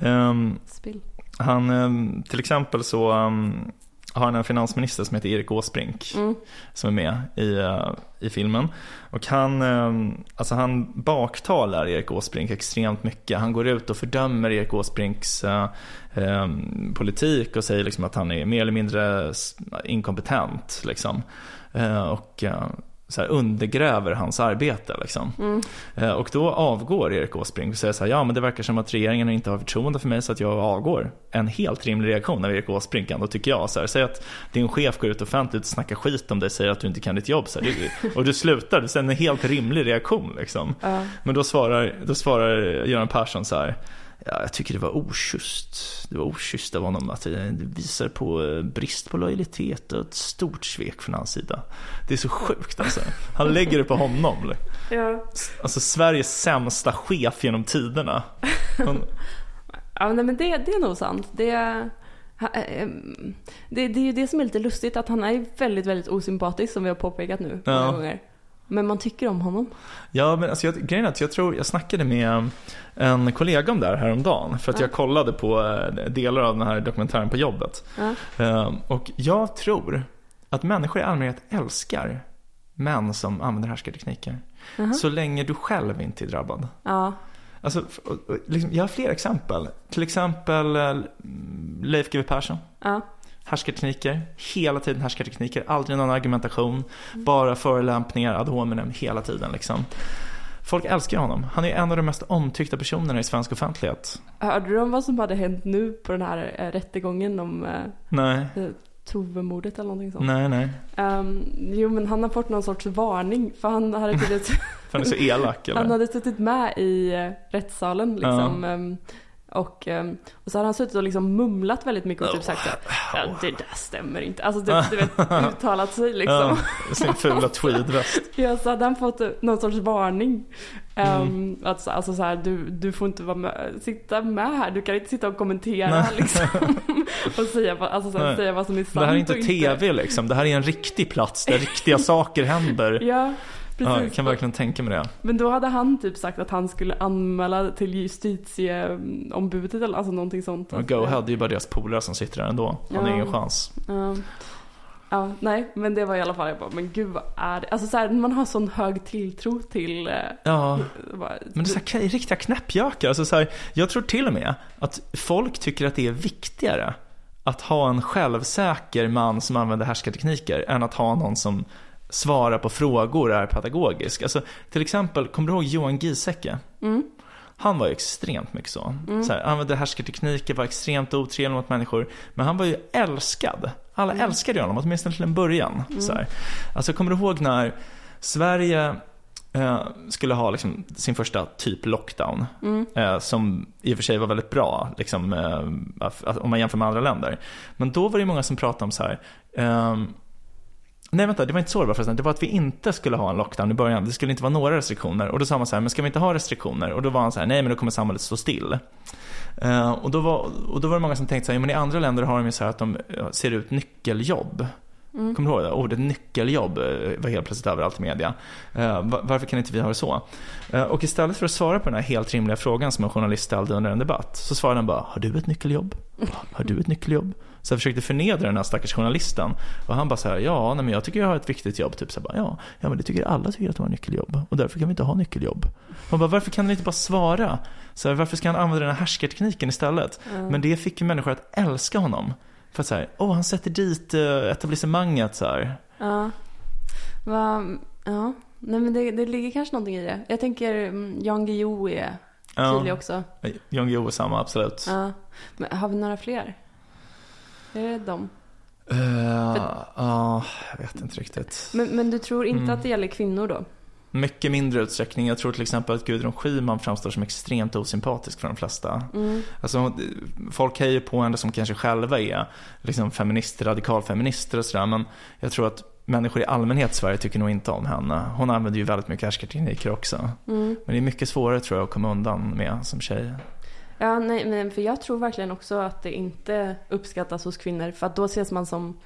Ehm, spill. han, till exempel så ehm, har han en finansminister som heter Erik Åsbrink. Mm, som är med i, eh, i filmen. Och han, eh, alltså han baktalar Erik Åsbrink extremt mycket. Han går ut och fördömer Erik Åsbrinks eh, politik och säger liksom att han är mer eller mindre inkompetent. Liksom. Eh, och så här undergräver hans arbete. Liksom. mm, Eh, Och då avgår Erik Åsbrink och säger så här, ja men det verkar som att regeringen inte har förtroende för mig så att jag avgår. En helt rimlig reaktion av Erik Åsbrink ändå tycker jag. Så här, säg att din chef går ut offentligt och snackar skit om dig, säger att du inte kan ditt jobb. Så här, och du slutar, det är en helt rimlig reaktion liksom. ja, Men då svarar, då svarar Göran Persson så här. Ja, jag tycker det var oschysst. Det var oschysst av honom att det visar på eh, brist på lojalitet och ett stort svek från hans sida. Det är så sjukt alltså. Han lägger det på honom. *laughs* ja. Alltså Sveriges sämsta chef genom tiderna. Hon, Ja, nej, men det, det är nog sant. Det, eh, det, det är ju det som är lite lustigt, att han är väldigt, väldigt osympatisk som vi har påpekat nu många Ja. gånger. Men man tycker om honom. ja men alltså jag, grejen är att jag tror, jag snackade med en kollega om det här häromdagen. För att Ja. jag kollade på eh, delar av den här dokumentären på jobbet. Ja. Eh, Och jag tror att människor i allmänhet älskar män som använder härskartekniker. Jaha. Så länge du själv inte är drabbad. Ja. Alltså, liksom, jag har fler exempel. Till exempel eh, Leif GW Persson. Ja. Härskartekniker, hela tiden härskartekniker, aldrig någon argumentation, bara förolämpningar ad hominem hela tiden liksom. Folk älskar honom. Han är en av de mest omtyckta personerna i svensk offentlighet. Hörde du om vad som hade hänt nu på den här eh, rättegången om eh, Nej, Tove-mordet eller någonting sånt? nej, nej. Ehm, jo, men han har fått någon sorts varning för han hade *laughs* tydligen För han är så elak *laughs* eller? Han hade suttit med i eh, rättssalen liksom. ehm, Och, ehm, och så hade han suttit och liksom mumlat väldigt mycket och typ sagt att ja, det där stämmer inte. Alltså du, du vet, *laughs* uttalat sig liksom. Ja, sin fula tweedväst. *laughs* Ja, så hade han fått någon sorts varning. Mm. Um, att, så- alltså så här, du, du får inte vara med, sitta med här, du kan inte sitta och kommentera liksom. *laughs* och säga, alltså, så här, säga vad som är sant Det här är inte TV liksom, det här är en riktig plats där riktiga saker händer. Ja, Ja, jag kan verkligen tänka mig det. Men då hade han typ sagt att han skulle anmäla till justitieombudet eller alltså någonting sånt. Och Go är ju bara deras polare som sitter där ändå. Han har Ja. ingen chans. Ja. Ja, nej, men det var i alla fall, jag bara, men gud vad är det? Alltså så här, man har sån hög tilltro till... eh, Ja, bara, men det är så här, riktiga knäppjökar. Alltså så här, jag tror till och med att folk tycker att det är viktigare att ha en självsäker man som använder härskartekniker än att ha någon som svarar på frågor är pedagogisk. Alltså, till exempel, kommer du ihåg Johan Giesecke? Mm. Han var ju extremt mycket så. så här, använde härskartekniker, var extremt otrevlig mot människor. Men han var ju älskad. Alla älskade ju honom, åtminstone till en början. Så här. Alltså, kommer du ihåg när Sverige eh, skulle ha liksom, sin första typ lockdown? Eh, som i och för sig var väldigt bra, liksom, eh, om man jämför med andra länder. Men då var det många som pratade om så här. Nej vänta, det var inte så det var förresten. Det var att vi inte skulle ha en lockdown i början. Det skulle inte vara några restriktioner. Och då sa man så här, men ska vi inte ha restriktioner? Och då var han så här, nej men då kommer samhället stå still. Uh, och, då var, och då var det många som tänkte så här, ja, men i andra länder har de ju så här att de ser ut nyckeljobb. Kommer du ihåg det? Ordet nyckeljobb eh, var helt plötsligt överallt i media. Eh, va- varför kan inte vi ha det så? Eh, och istället för att svara på den här helt rimliga frågan som en journalist ställde under en debatt så svarade han bara, har du ett nyckeljobb? *laughs* Har du ett nyckeljobb? Så jag försökte förnedra den här stackars journalisten. Och han bara så här, ja, nej, men jag tycker jag har ett viktigt jobb. Typ så bara, ja, ja, men det tycker alla tycker att de har nyckeljobb. Och därför kan vi inte ha nyckeljobb. Man bara, varför kan han inte bara svara? Så här, varför ska han använda den här härskartekniken istället? Men det fick människor att älska honom. För att så här, åh, han sätter dit eh, etablissemanget så här. Ja. Va, ja. Nej men det, det ligger kanske någonting i det. Jag tänker mm, Jan Guillou är tydlig också. Jan Guillou är samma, absolut. Ja. Men har vi några fler? Är det de? Eh, Ja, jag vet inte riktigt. Men, men du tror inte Mm. att det gäller kvinnor då? Mycket mindre utsträckning. Jag tror till exempel att Gudrun Schyman framstår som extremt osympatisk för de flesta. Mm. Alltså, folk hejar på henne som kanske själva är liksom feminister, radikalfeminister och sådär. Men jag tror att människor i allmänhet i Sverige tycker nog inte om henne. Hon använder ju väldigt mycket härskartekniker också. Mm. Men det är mycket svårare tror jag att komma undan med som tjej. Ja, nej, men för jag tror verkligen också att det inte uppskattas hos kvinnor. För att då ses man som,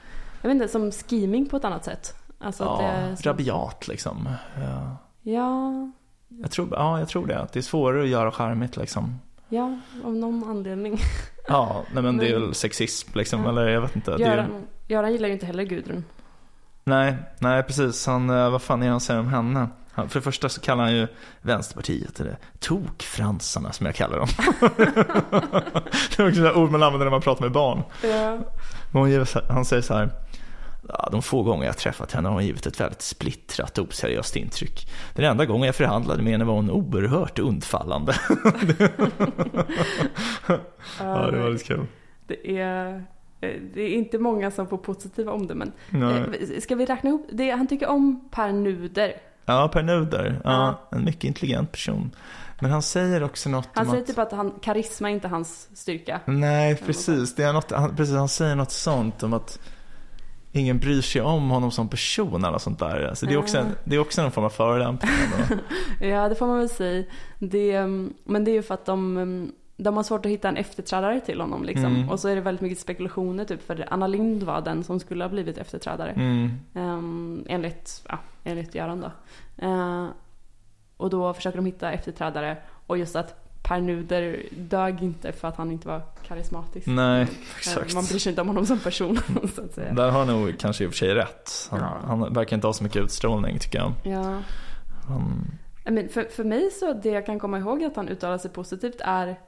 jag vet inte, som scheming på ett annat sätt. Alltså Ja, det är som, rabiat liksom. Ja. Ja, Jag tror, ja, jag tror det. Det är svårare att göra charmigt liksom. ja, av någon anledning. *laughs* Ja, nej men det är Men- väl sexism liksom, Ja. eller jag vet inte. Det är, Göran, Göran gillar ju inte heller Gudrun. nej, nej precis. Han, eh, vad fan är det han säger om henne? Han, för det första så kallar han ju Vänsterpartiet, eller tokfransarna som jag kallar dem. *laughs* *laughs* det är också ord man använder när man pratar med barn. Ja. Men hon så Han säger så här. Ja, de få gånger jag träffat henne har hon givit ett väldigt splittrat och oseriöst intryck. Den enda gången jag förhandlade med henne var hon oerhört undfallande. *laughs* ja, det var lite kul. Det är, eh, det är inte många som får positiva omdömen. Nej. Eh, Ska vi räkna ihop? Det, han tycker om Per Nuder. Ja, Per Nuder. Ja. En mycket intelligent person. Men han säger också något Han om säger att... typ att han, karisma är inte hans styrka. Nej, precis. Det är något, han, precis. Han säger något sånt om att ingen bryr sig om honom som person eller sånt där. Alltså, det, är också en, det är också en form av förolämpning. *laughs* Ja, det får man väl säga. Det, men det är ju för att de, de har svårt att hitta en efterträdare till honom. Liksom. Mm. Och så är det väldigt mycket spekulationer, typ, för Anna Lind var den som skulle ha blivit efterträdare. Mm. Um, enligt, ja, enligt Göran då. Eh, och då försöker de hitta efterträdare. Och just att Per Nuder dög inte för att han inte var karismatisk. Nej, Eh, exakt. Man bryr sig inte om honom som person, *laughs* så att säga. Där har han nog kanske i och för sig rätt. Han, Ja. han verkar inte ha så mycket utstrålning tycker jag. Ja. Han, Men för, för mig så, det jag kan komma ihåg att han uttalar sig positivt är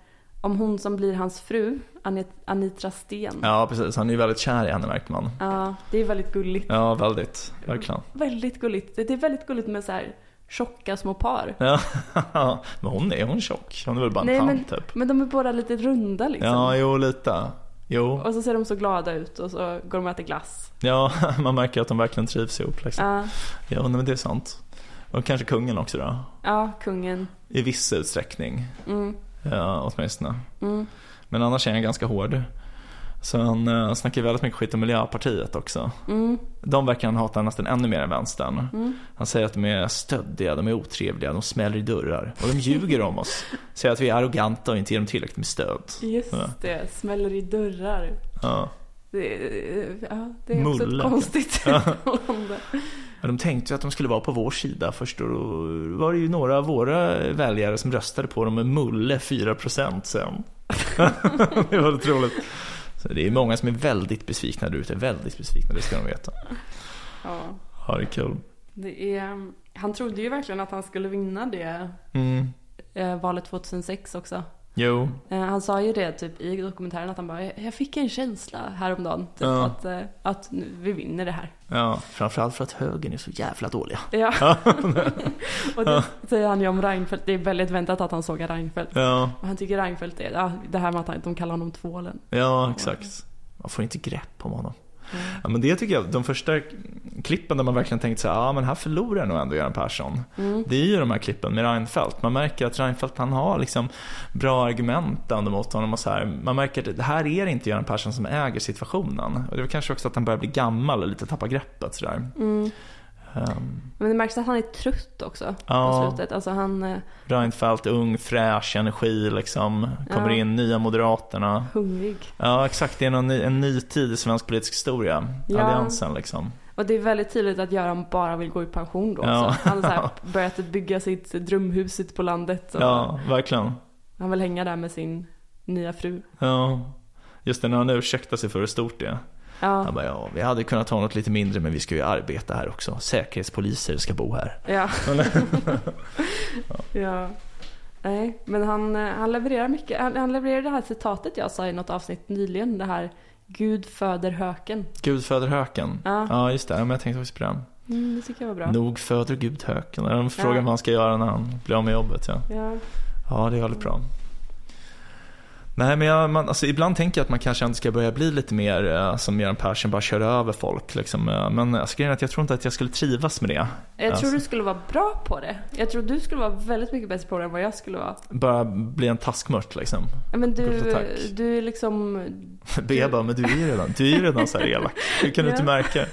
om hon som blir hans fru, Anit, Anitra Sten. ja, precis. Han är ju väldigt kär i henne märker man. Ja, det är väldigt gulligt. Ja, väldigt. Verkligen. Väldigt gulligt. Det det är väldigt gulligt med så här tjocka små par. Ja, *laughs* men hon är hon tjock? Hon är väl bara en Nej, tant men, typ? men de är båda lite runda liksom. Ja, jo lite. Jo. Och så ser de så glada ut och så går de och äter glass. Ja, *laughs* man märker att de verkligen trivs ihop liksom. Ja, Ja, men det är sant. Och kanske kungen också då. ja kungen. I viss utsträckning. Mm, Ja, åtminstone. mm. Men annars är han ganska hård. Så han uh, snackar väldigt mycket skit om Miljöpartiet också. Mm, De verkar han hata nästan ännu mer än vänstern. mm. Han säger att de är stöddiga, de är otrevliga, de smäller i dörrar. Och de ljuger om oss. Säger att vi är arroganta och inte ger dem tillräckligt med stöd. Just Ja. det, smäller i dörrar. Ja. Det, är- ja, det är också ett konstigt Ja. Ja, de tänkte ju att de skulle vara på vår sida först och då var det ju några av våra väljare som röstade på dem med Mulle 4% sen. *laughs* det var otroligt. Så det är många som är väldigt besvikna där ute, väldigt besvikna, det ska de veta. Ja. Ja, det är kul. Det är, han trodde ju verkligen att han skulle vinna det Mm. eh, valet 2006 också. Jo, Eh, han sa ju det typ i dokumentären att han bara, jag fick en känsla häromdagen. Typ, Ja. att, eh, att vi vinner det här. ja, framförallt för att högern är så jävla dåliga. Ja. *laughs* och det säger han ju om Reinfeldt. Det är väldigt väntat att han sågar Reinfeldt. Ja, Och han tycker Reinfeldt är, ja, det här med att de kallar honom tvålen. ja exakt. Man får inte grepp om honom. Ja, men det tycker jag, de första klippen där man verkligen tänkt så här, ja men här förlorar nog ändå Göran Persson. Det är ju de här klippen med Reinfeldt. Man märker att Reinfeldt han har liksom bra argument ändå mot honom och så här. Man märker att det här är inte Göran Persson som äger situationen. Och det är kanske också att han börjar bli gammal och lite tappa greppet sådär. Um, Men det märks att han är trött också Ja. på slutet. Alltså han, eh, Reinfeldt, ung, fräsch, energi liksom. Kommer Ja. in, nya Moderaterna. hungrig. Ja exakt, det är någon, ny- en ny tid i svensk politisk historia. Ja. Alliansen liksom. Och det är väldigt tydligt att Göran bara vill gå i pension då. Ja. Han har *laughs* börjat bygga sitt drömhus ute på landet. Ja, verkligen. Han vill hänga där med sin nya fru. Ja, just det när han ursäktar sig för hur stort det är. Ja, Han bara, ja vi hade kunnat ha något lite mindre men vi ska ju arbeta här också. Säkerhetspoliser ska bo här. ja. *laughs* ja. Nej, men han, eh, han levererar mycket. Han, han levererar det här citatet jag sa i något avsnitt nyligen. Det här Gud föder höken. Gud föder höken. Ja. Ja just det, ja, men jag tänkte också på det. Mm, det tycker jag var bra. Nog föder Gud höken. De frågar Ja. vad han ska göra när han blir av med jobbet. Ja, Ja. ja det är väldigt bra. Nej men jag, man, alltså, ibland tänker jag att man kanske ändå ska börja bli lite mer eh, som Göran Persson, bara köra över folk. Liksom. Eh, Men alltså, grejen är att jag tror inte att jag skulle trivas med det. Jag Alltså. tror du skulle vara bra på det. Jag tror du skulle vara väldigt mycket bättre på det än vad jag skulle vara. Bara bli en taskmört liksom. Ja, Men du, du är liksom... *laughs* Bea bara, men du är ju redan, du är redan så här elak. Hur kan du inte märka?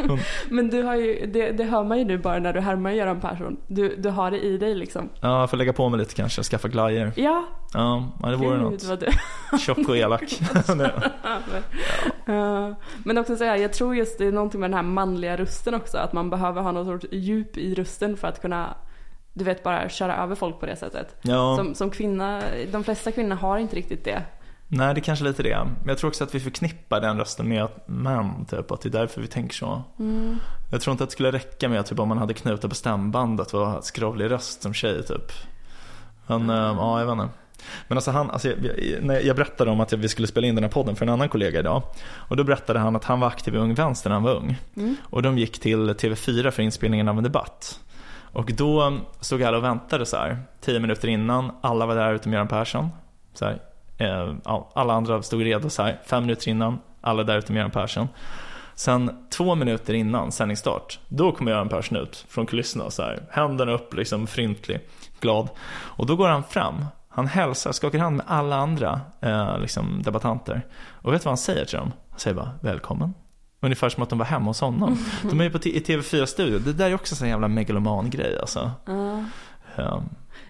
*laughs* Men du har ju, det, det hör man ju nu bara när du härmar Göran Persson. Du, du har det i dig liksom. Ja, jag får lägga på mig lite kanske, skaffa glajjor. Ja, Ja, det vore gud något. vad du... Tjock och elak. *laughs* Ja. Men också så här, jag tror just det är någonting med den här manliga rösten också. Att man behöver ha något sorts djup i rösten för att kunna, du vet bara köra över folk på det sättet. Ja, Som, som kvinna, de flesta kvinnor har inte riktigt det. nej det är kanske lite det. Men jag tror också att vi förknippar den rösten med att män, typ, att det är därför vi tänker så. Jag tror inte att det skulle räcka med att typ, om man hade knutar på stämbandet och ha skrovlig röst som tjej typ. Men, eh, ja jag vet inte. Men alltså han, alltså, jag, när jag berättade om att vi skulle spela in den här podden för en annan kollega idag. Och då berättade han att han var aktiv i Ung Vänster när han var ung. Och de gick till TV4 för inspelningen av en debatt. Och då stod alla och väntade så här. Tio minuter innan, alla var där utom Göran Persson. Så här, eh, alla andra stod redo så här. Fem minuter innan, alla där utom Göran Persson. Sen två minuter innan sändningsstart, då kommer Göran Persson ut från kulisserna så här. Händerna upp, liksom fryntlig, glad. Och då går han fram, han hälsar, skakar hand med alla andra eh, liksom debattanter. Och vet du vad han säger till dem? Han säger bara välkommen. Ungefär som att de var hemma hos honom. *laughs* De är ju på i TV4-studio. Det där är också en jävla megaloman-grej alltså. Ja. Ja,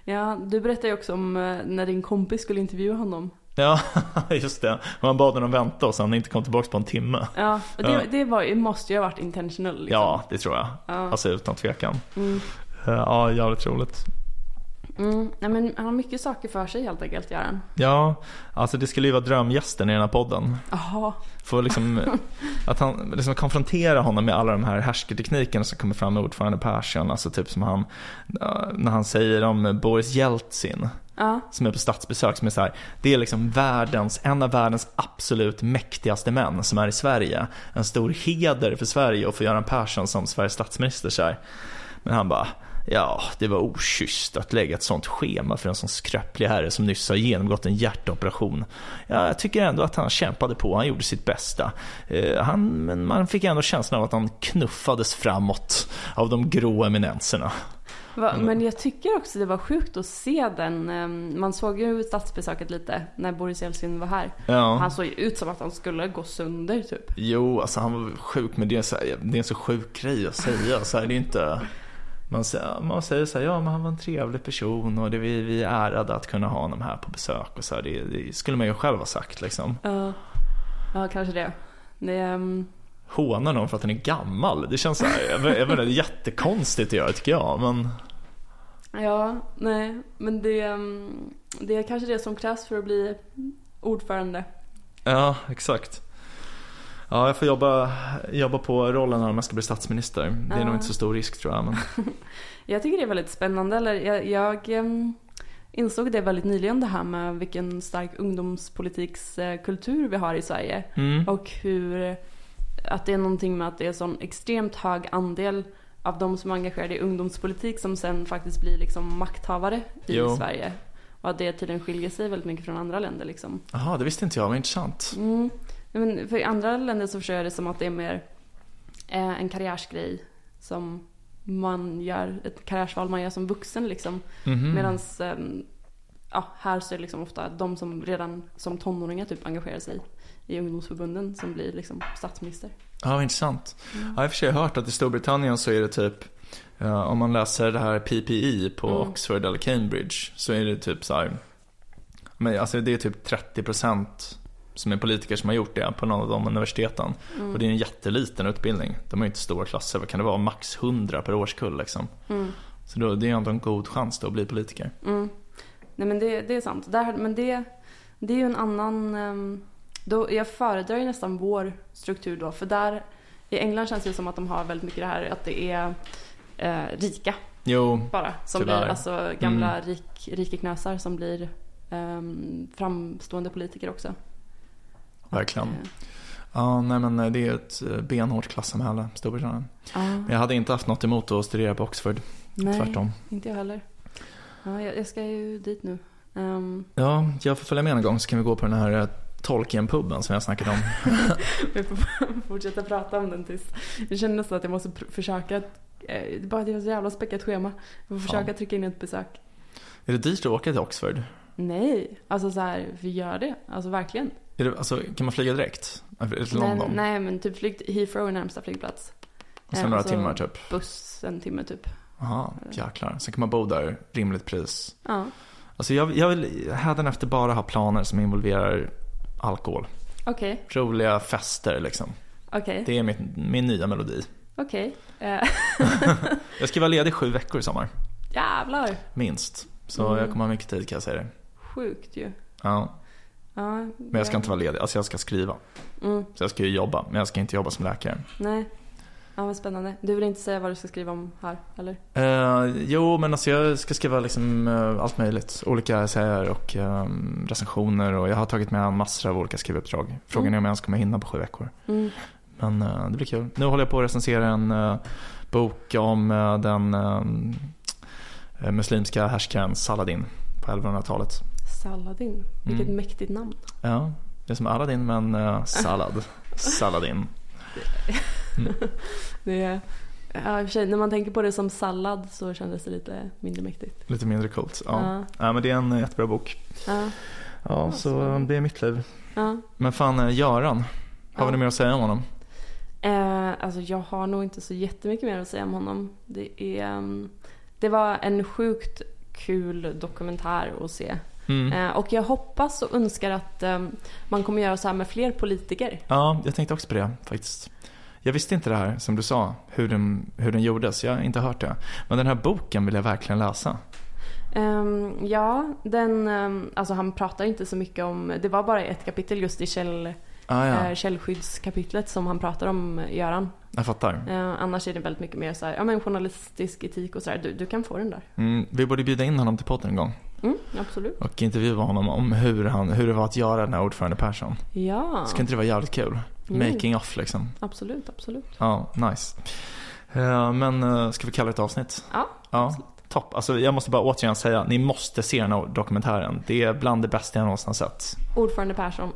Ja, du berättade ju också om eh, när din kompis skulle intervjua honom. ja *laughs* just det. Han bad honom vänta och sen inte kom tillbaka på en timme. Ja, det, Ja. det var, måste ju ha varit intentional liksom. Ja, det tror jag. Ja. Alltså utan tvekan. Mm. Ja, jävligt roligt. Mm. Nej, men han har mycket saker för sig helt enkelt, Göran. Ja, alltså det skulle ju vara drömgästen i den här podden. Jaha. Få liksom, att han liksom konfrontera honom med alla de här härskarteknikerna som kommer fram med ordförande Persson. Alltså typ som han, när han säger om Boris Jeltsin. Ja. Som är på statsbesök som är så här, det är liksom världens, en av världens absolut mäktigaste män som är i Sverige. En stor heder för Sverige och för Göran Persson som Sveriges statsminister så här. Men han bara, ja det var oschysst att lägga ett sånt schema för en sån skröplig herre som nyss har genomgått en hjärtoperation. Ja, jag tycker ändå att han kämpade på, han gjorde sitt bästa. Eh, han, men man fick ändå känslan av att han knuffades framåt av de grå eminenserna. Va, men jag tycker också det var sjukt att se den. ehm, Man såg ju statsbesöket lite när Boris Jeltsin var här. Ja. Han såg ju ut som att han skulle gå sönder typ. Jo, alltså han var sjuk, men det är, så här, det är en så sjuk grej att säga. Så här, det är inte... Man säger, man säger så här, ja men han var en trevlig person och det, vi, vi är ärade att kunna ha honom här på besök. Och så här, det, det skulle man ju själv ha sagt liksom. Ja, ja kanske det. det ehm, hånar någon för att den är gammal. Det känns så här, jag jag inte, jättekonstigt att göra tycker jag. Men Ja, nej, men det, mm, det är kanske det som krävs för att bli ordförande. ja, exakt. Ja, jag får jobba, jobba på rollen när man ska bli statsminister. Det är Ja. nog inte så stor risk tror jag. Men... *laughs* Jag tycker det är väldigt spännande. Eller jag, jag em, insåg det väldigt nyligen det här med vilken stark ungdomspolitikskultur vi har i Sverige. Mm. Och hur att det är någonting med att det är sån extremt hög andel av de som är engagerade i ungdomspolitik som sen faktiskt blir liksom makthavare i Jo. Sverige. Och att det tydligen skiljer sig väldigt mycket från andra länder liksom. Jaha, det visste inte jag. Vad intressant. Mm. Men för i andra länder så förstår jag det som att det är mer eh, en karriärsgrej som man gör, ett karriärsval man gör som vuxen liksom. Mhm. Medan ja, här så är det liksom ofta de som redan som tonåringar typ engagerar sig i ungdomsförbunden som blir liksom statsminister. Ja, vad intressant. Mm. Ja, jag har i och för sig hört att i Storbritannien så är det typ eh, om man läser det här PPE på Mm. Oxford eller Cambridge så är det typ så här. Men alltså det är typ 30% som är politiker som har gjort det på någon av de universiteten. Mm. Och det är en jätteliten utbildning. De har ju inte stora klasser. Vad kan det vara? Max 100 per årskull liksom. Mm. Så då, det är ändå en god chans då att bli politiker. Mm. Nej men det, det är sant. Där, men det, det är ju en annan... ehm, Då, jag föredrar ju nästan vår struktur då. För där, i England känns det som att de har väldigt mycket det här att det är eh, rika Jo, bara. Som Tyvärr. blir alltså gamla Mm. rik, rikeknösar som blir ehm, framstående politiker också. Verkligen. Eh, Ja, nej men eh, det är ett eh, benhårt klassamhälle, Storbritannien. ja. Men jag hade inte haft något emot att studera på Oxford, Nej, tvärtom. inte jag heller. Ja, jag, jag ska ju dit nu. Ehm, Ja, jag får följa med en gång så kan vi gå på den här Tolkien-puben som jag snackade om. *laughs* vi får *laughs* fortsätta prata om den tills... Jag känner nästan att jag måste försöka... eh, Det är bara att är ett så jävla späckat schema. Jag får försöka trycka in ett besök. Är det dyrt att åka till Oxford? Nej, alltså så här, vi gör det. Alltså verkligen. Det, alltså, kan man flyga direkt? Till Nej, London? nej, men typ flyg Heathrow är närmsta flygplats. Och sen Eh, några alltså- timmar typ? Buss en timme typ. Jaha, jäklar. Sen kan man bo där, rimligt pris. Ja, Alltså jag, jag vill hädanefter bara ha planer som involverar alkohol. okej, Roliga fester liksom. okej, Det är mitt, min nya melodi. okej. Eh, *laughs* Jag ska vara ledig sju veckor i sommar. Jävlar, Minst. Så Mm. jag kommer ha mycket tid kan jag säga det. sjukt ju. Ja, Ja, men jag ska inte vara ledig. Alltså jag ska skriva. Mm, Så jag ska ju jobba, men jag ska inte jobba som läkare. nej. Ja, vad spännande. Du vill inte säga vad du ska skriva om här, eller? Eh, jo, men alltså jag ska skriva liksom eh, allt möjligt. Olika essäer och eh, recensioner och jag har tagit med massor av olika skrivuppdrag. Frågan Mm. är om jag ens kommer hinna på sju veckor. Mm. Men eh, det blir kul. Nu håller jag på att recensera en eh, bok om eh, den eh, muslimska härskaren Saladin på 1100-talet. Saladin. Vilket Mm. mäktigt namn. Ja, det är som Aladdin men eh, sallad. *laughs* Saladin. *laughs* Det är, ja, i och för sig, när man tänker på det som sallad så kändes det lite mindre mäktigt. Lite mindre coolt. Ja. Ja. ja, men det är en eh, jättebra bok. Ja, Ja, så eh, det är mitt liv. Men fan, eh, Göran. Har vi något mer att säga om honom? Eh, alltså jag har nog inte så jättemycket mer att säga om honom. Det, är, ehm, det var en sjukt kul dokumentär att se. Mm. Eh, och jag hoppas och önskar att ehm, man kommer göra så här med fler politiker. Ja, jag tänkte också på det faktiskt. Jag visste inte det här som du sa, hur den, hur den gjordes. Jag har inte hört det. Men den här boken vill jag verkligen läsa. Ehm, ja, den, ehm, alltså han pratar inte så mycket om, det var bara ett kapitel just i käll, Ah, ja, eh, källskyddskapitlet som han pratar om, eh, Göran. jag fattar. Eh, annars är det väldigt mycket mer så här, ja men journalistisk etik och så här. Du, du kan få den där. Mm, vi borde bjuda in honom till podden en gång Mm, absolut. och intervjua honom om hur, han, hur det var att göra den här ordförande Persson. Ja, Ska inte det vara jävligt kul? Jo. Making off liksom. absolut, absolut. Ja, nice. Eh, men eh, ska vi kalla det ett avsnitt? Ja, Ja, absolut. topp. Alltså, jag måste bara återigen säga, ni måste se den här dokumentären. Det är bland det bästa jag någonsin har sett. Ordförande Persson.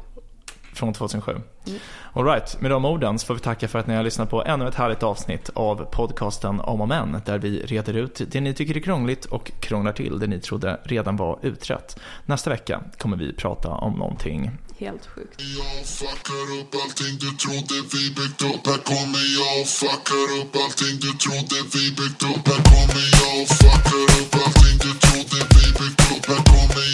Från 2007. Mm. Alright, med de orden så får vi tacka för att ni har lyssnat på ännu ett härligt avsnitt av podcasten Om och Men där vi reder ut det ni tycker är krångligt och krånglar till det ni trodde redan var utrett. Nästa vecka kommer vi prata om någonting Helt sjukt. Jag fuckar upp allting du trodde vi byggt upp Här kommer jag och fuckar upp allting du trodde vi byggt upp Här kommer jag och fuckar upp allting du trodde vi byggt upp Här kommer